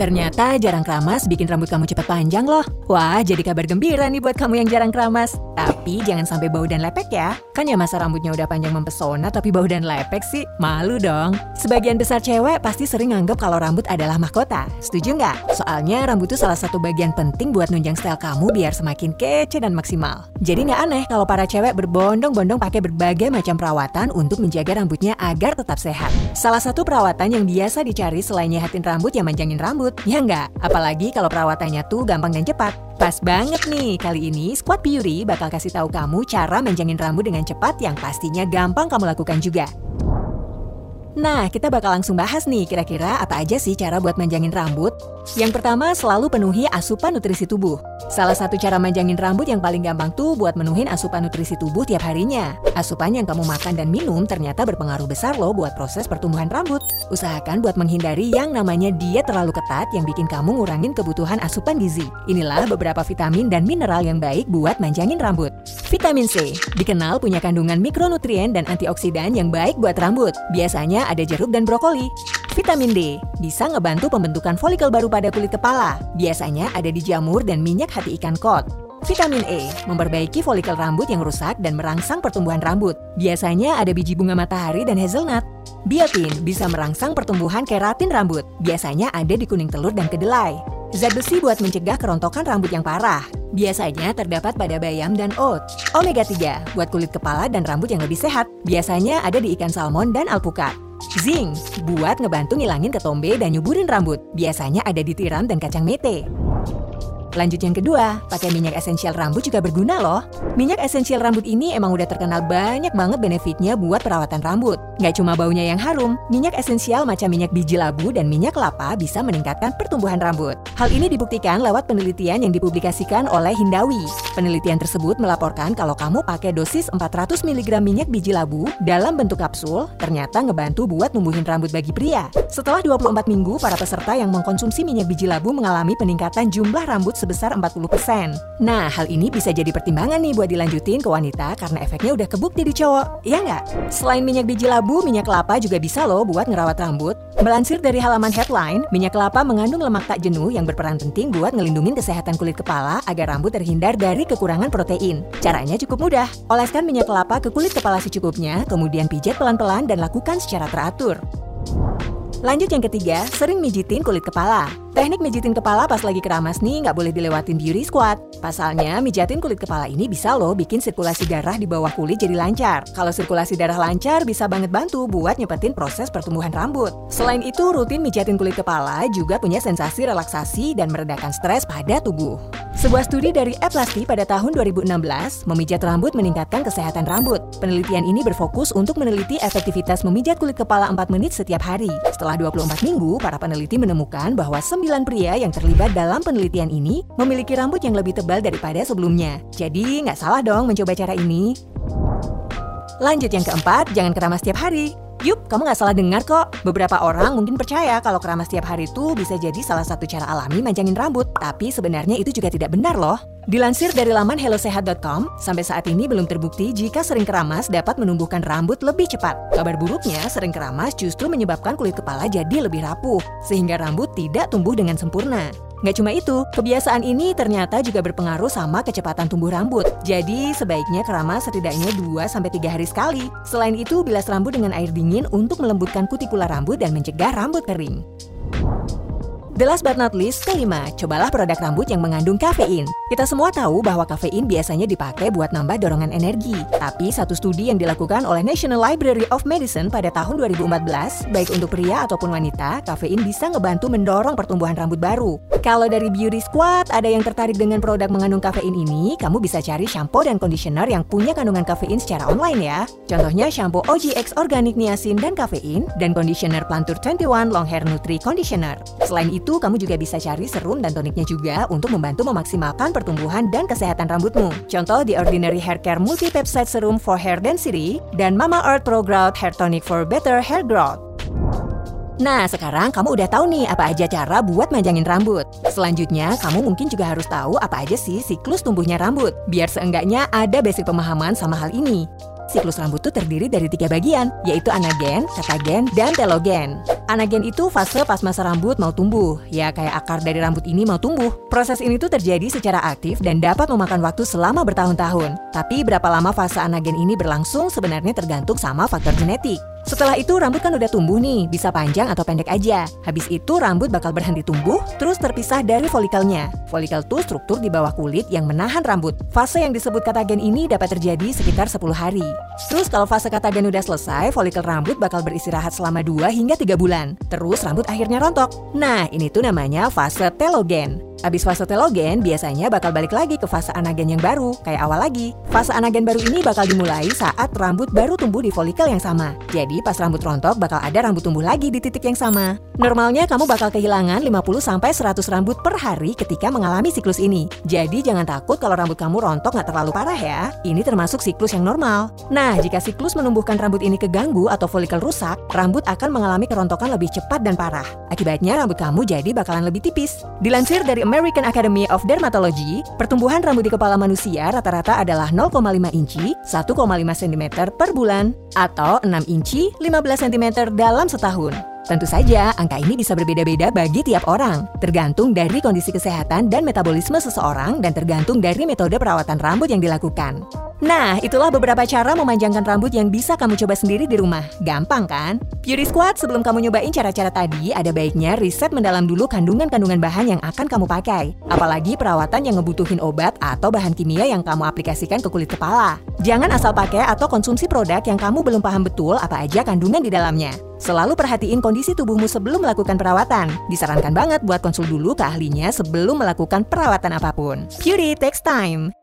Ternyata jarang keramas bikin rambut kamu cepat panjang loh. Wah, jadi kabar gembira nih buat kamu yang jarang keramas. Tapi jangan sampai bau dan lepek ya. Kan ya masa rambutnya udah panjang mempesona tapi bau dan lepek sih? Malu dong. Sebagian besar cewek pasti sering nganggap kalau rambut adalah mahkota. Setuju nggak? Soalnya rambut itu salah satu bagian penting buat nunjang style kamu biar semakin kece dan maksimal. Jadi nggak aneh kalau para cewek berbondong-bondong pakai berbagai macam perawatan untuk menjaga rambutnya agar tetap sehat. Salah satu perawatan yang biasa dicari selain nyehatin rambut yang manjangin rambut ya nggak? Apalagi kalau perawatannya tuh gampang dan cepat. Pas banget nih, kali ini Squad Beauty bakal kasih tahu kamu cara menjangin rambut dengan cepat yang pastinya gampang kamu lakukan juga. Nah, kita bakal langsung bahas nih kira-kira apa aja sih cara buat manjangin rambut. Yang pertama, selalu penuhi asupan nutrisi tubuh. Salah satu cara manjangin rambut yang paling gampang tuh buat menuhin asupan nutrisi tubuh tiap harinya. Asupan yang kamu makan dan minum ternyata berpengaruh besar loh buat proses pertumbuhan rambut. Usahakan buat menghindari yang namanya diet terlalu ketat yang bikin kamu ngurangin kebutuhan asupan gizi. Inilah beberapa vitamin dan mineral yang baik buat manjangin rambut. Vitamin C dikenal punya kandungan mikronutrien dan antioksidan yang baik buat rambut. Biasanya ada jeruk dan brokoli. Vitamin D bisa ngebantu pembentukan folikel baru pada kulit kepala. Biasanya ada di jamur dan minyak hati ikan kod. Vitamin E memperbaiki folikel rambut yang rusak dan merangsang pertumbuhan rambut. Biasanya ada biji bunga matahari dan hazelnut. Biotin bisa merangsang pertumbuhan keratin rambut. Biasanya ada di kuning telur dan kedelai. Zat besi buat mencegah kerontokan rambut yang parah. Biasanya terdapat pada bayam dan oat. Omega 3 buat kulit kepala dan rambut yang lebih sehat. Biasanya ada di ikan salmon dan alpukat. Zinc buat ngebantu ngilangin ketombe dan nyuburin rambut. Biasanya ada di tiram dan kacang mete. Lanjut yang kedua, pakai minyak esensial rambut juga berguna loh. Minyak esensial rambut ini emang udah terkenal banyak banget benefitnya buat perawatan rambut. Nggak cuma baunya yang harum, minyak esensial macam minyak biji labu dan minyak kelapa bisa meningkatkan pertumbuhan rambut. Hal ini dibuktikan lewat penelitian yang dipublikasikan oleh Hindawi. Penelitian tersebut melaporkan kalau kamu pakai dosis 400 mg minyak biji labu dalam bentuk kapsul, ternyata ngebantu buat numbuhin rambut bagi pria. Setelah 24 minggu, para peserta yang mengkonsumsi minyak biji labu mengalami peningkatan jumlah rambut sebesar 40%. Nah, hal ini bisa jadi pertimbangan nih buat dilanjutin ke wanita karena efeknya udah kebukti di cowok, iya nggak? Selain minyak biji labu, minyak kelapa juga bisa loh buat ngerawat rambut. Melansir dari halaman headline, minyak kelapa mengandung lemak tak jenuh yang berperan penting buat ngelindungin kesehatan kulit kepala agar rambut terhindar dari kekurangan protein. Caranya cukup mudah. Oleskan minyak kelapa ke kulit kepala secukupnya, kemudian pijat pelan-pelan dan lakukan secara teratur. Lanjut yang ketiga, sering mijitin kulit kepala. Teknik mijitin kepala pas lagi keramas nih nggak boleh dilewatin beauty squad. Pasalnya, mijatin kulit kepala ini bisa loh bikin sirkulasi darah di bawah kulit jadi lancar. Kalau sirkulasi darah lancar, bisa banget bantu buat nyepetin proses pertumbuhan rambut. Selain itu, rutin mijatin kulit kepala juga punya sensasi relaksasi dan meredakan stres pada tubuh. Sebuah studi dari Eplasti pada tahun 2016 memijat rambut meningkatkan kesehatan rambut. Penelitian ini berfokus untuk meneliti efektivitas memijat kulit kepala 4 menit setiap hari. Setelah 24 minggu, para peneliti menemukan bahwa 9 pria yang terlibat dalam penelitian ini memiliki rambut yang lebih tebal daripada sebelumnya. Jadi nggak salah dong mencoba cara ini. Lanjut yang keempat, jangan keramas setiap hari. Yup, kamu nggak salah dengar kok. Beberapa orang mungkin percaya kalau keramas setiap hari itu bisa jadi salah satu cara alami manjangin rambut. Tapi sebenarnya itu juga tidak benar loh. Dilansir dari laman hellosehat.com, sampai saat ini belum terbukti jika sering keramas dapat menumbuhkan rambut lebih cepat. Kabar buruknya, sering keramas justru menyebabkan kulit kepala jadi lebih rapuh, sehingga rambut tidak tumbuh dengan sempurna. Nggak cuma itu, kebiasaan ini ternyata juga berpengaruh sama kecepatan tumbuh rambut. Jadi, sebaiknya keramas setidaknya 2-3 hari sekali. Selain itu, bilas rambut dengan air dingin untuk melembutkan kutikula rambut dan mencegah rambut kering. The last but not least, kelima, cobalah produk rambut yang mengandung kafein. Kita semua tahu bahwa kafein biasanya dipakai buat nambah dorongan energi. Tapi satu studi yang dilakukan oleh National Library of Medicine pada tahun 2014, baik untuk pria ataupun wanita, kafein bisa ngebantu mendorong pertumbuhan rambut baru. Kalau dari Beauty Squad ada yang tertarik dengan produk mengandung kafein ini, kamu bisa cari shampoo dan conditioner yang punya kandungan kafein secara online ya. Contohnya shampoo OGX Organic Niacin dan Kafein, dan conditioner Plantur 21 Long Hair Nutri Conditioner. Selain itu, itu, kamu juga bisa cari serum dan toniknya juga untuk membantu memaksimalkan pertumbuhan dan kesehatan rambutmu. Contoh The Ordinary Hair Care Multi Peptide Serum for Hair Density dan Mama Earth Pro Growth Hair Tonic for Better Hair Growth. Nah, sekarang kamu udah tahu nih apa aja cara buat manjangin rambut. Selanjutnya, kamu mungkin juga harus tahu apa aja sih siklus tumbuhnya rambut, biar seenggaknya ada basic pemahaman sama hal ini. Siklus rambut itu terdiri dari tiga bagian, yaitu anagen, katagen, dan telogen. Anagen itu fase pas masa rambut mau tumbuh, ya kayak akar dari rambut ini mau tumbuh. Proses ini tuh terjadi secara aktif dan dapat memakan waktu selama bertahun-tahun. Tapi berapa lama fase anagen ini berlangsung sebenarnya tergantung sama faktor genetik. Setelah itu rambut kan udah tumbuh nih, bisa panjang atau pendek aja. Habis itu rambut bakal berhenti tumbuh, terus terpisah dari folikelnya. Folikel tuh struktur di bawah kulit yang menahan rambut. Fase yang disebut katagen ini dapat terjadi sekitar 10 hari. Terus kalau fase katagen udah selesai, folikel rambut bakal beristirahat selama 2 hingga 3 bulan. Terus rambut akhirnya rontok. Nah, ini tuh namanya fase telogen. Habis fase telogen, biasanya bakal balik lagi ke fase anagen yang baru, kayak awal lagi. Fase anagen baru ini bakal dimulai saat rambut baru tumbuh di folikel yang sama. Jadi pas rambut rontok, bakal ada rambut tumbuh lagi di titik yang sama. Normalnya kamu bakal kehilangan 50-100 rambut per hari ketika mengalami siklus ini. Jadi jangan takut kalau rambut kamu rontok nggak terlalu parah ya. Ini termasuk siklus yang normal. Nah, jika siklus menumbuhkan rambut ini keganggu atau folikel rusak, rambut akan mengalami kerontokan lebih cepat dan parah. Akibatnya rambut kamu jadi bakalan lebih tipis. Dilansir dari American Academy of Dermatology, pertumbuhan rambut di kepala manusia rata-rata adalah 0,5 inci, 1,5 cm per bulan, atau 6 inci, 15 cm dalam setahun. Tentu saja, angka ini bisa berbeda-beda bagi tiap orang, tergantung dari kondisi kesehatan dan metabolisme seseorang dan tergantung dari metode perawatan rambut yang dilakukan. Nah, itulah beberapa cara memanjangkan rambut yang bisa kamu coba sendiri di rumah. Gampang kan? Beauty Squad, sebelum kamu nyobain cara-cara tadi, ada baiknya riset mendalam dulu kandungan-kandungan bahan yang akan kamu pakai. Apalagi perawatan yang ngebutuhin obat atau bahan kimia yang kamu aplikasikan ke kulit kepala. Jangan asal pakai atau konsumsi produk yang kamu belum paham betul apa aja kandungan di dalamnya. Selalu perhatiin kondisi tubuhmu sebelum melakukan perawatan. Disarankan banget buat konsul dulu ke ahlinya sebelum melakukan perawatan apa pun. Beauty takes time.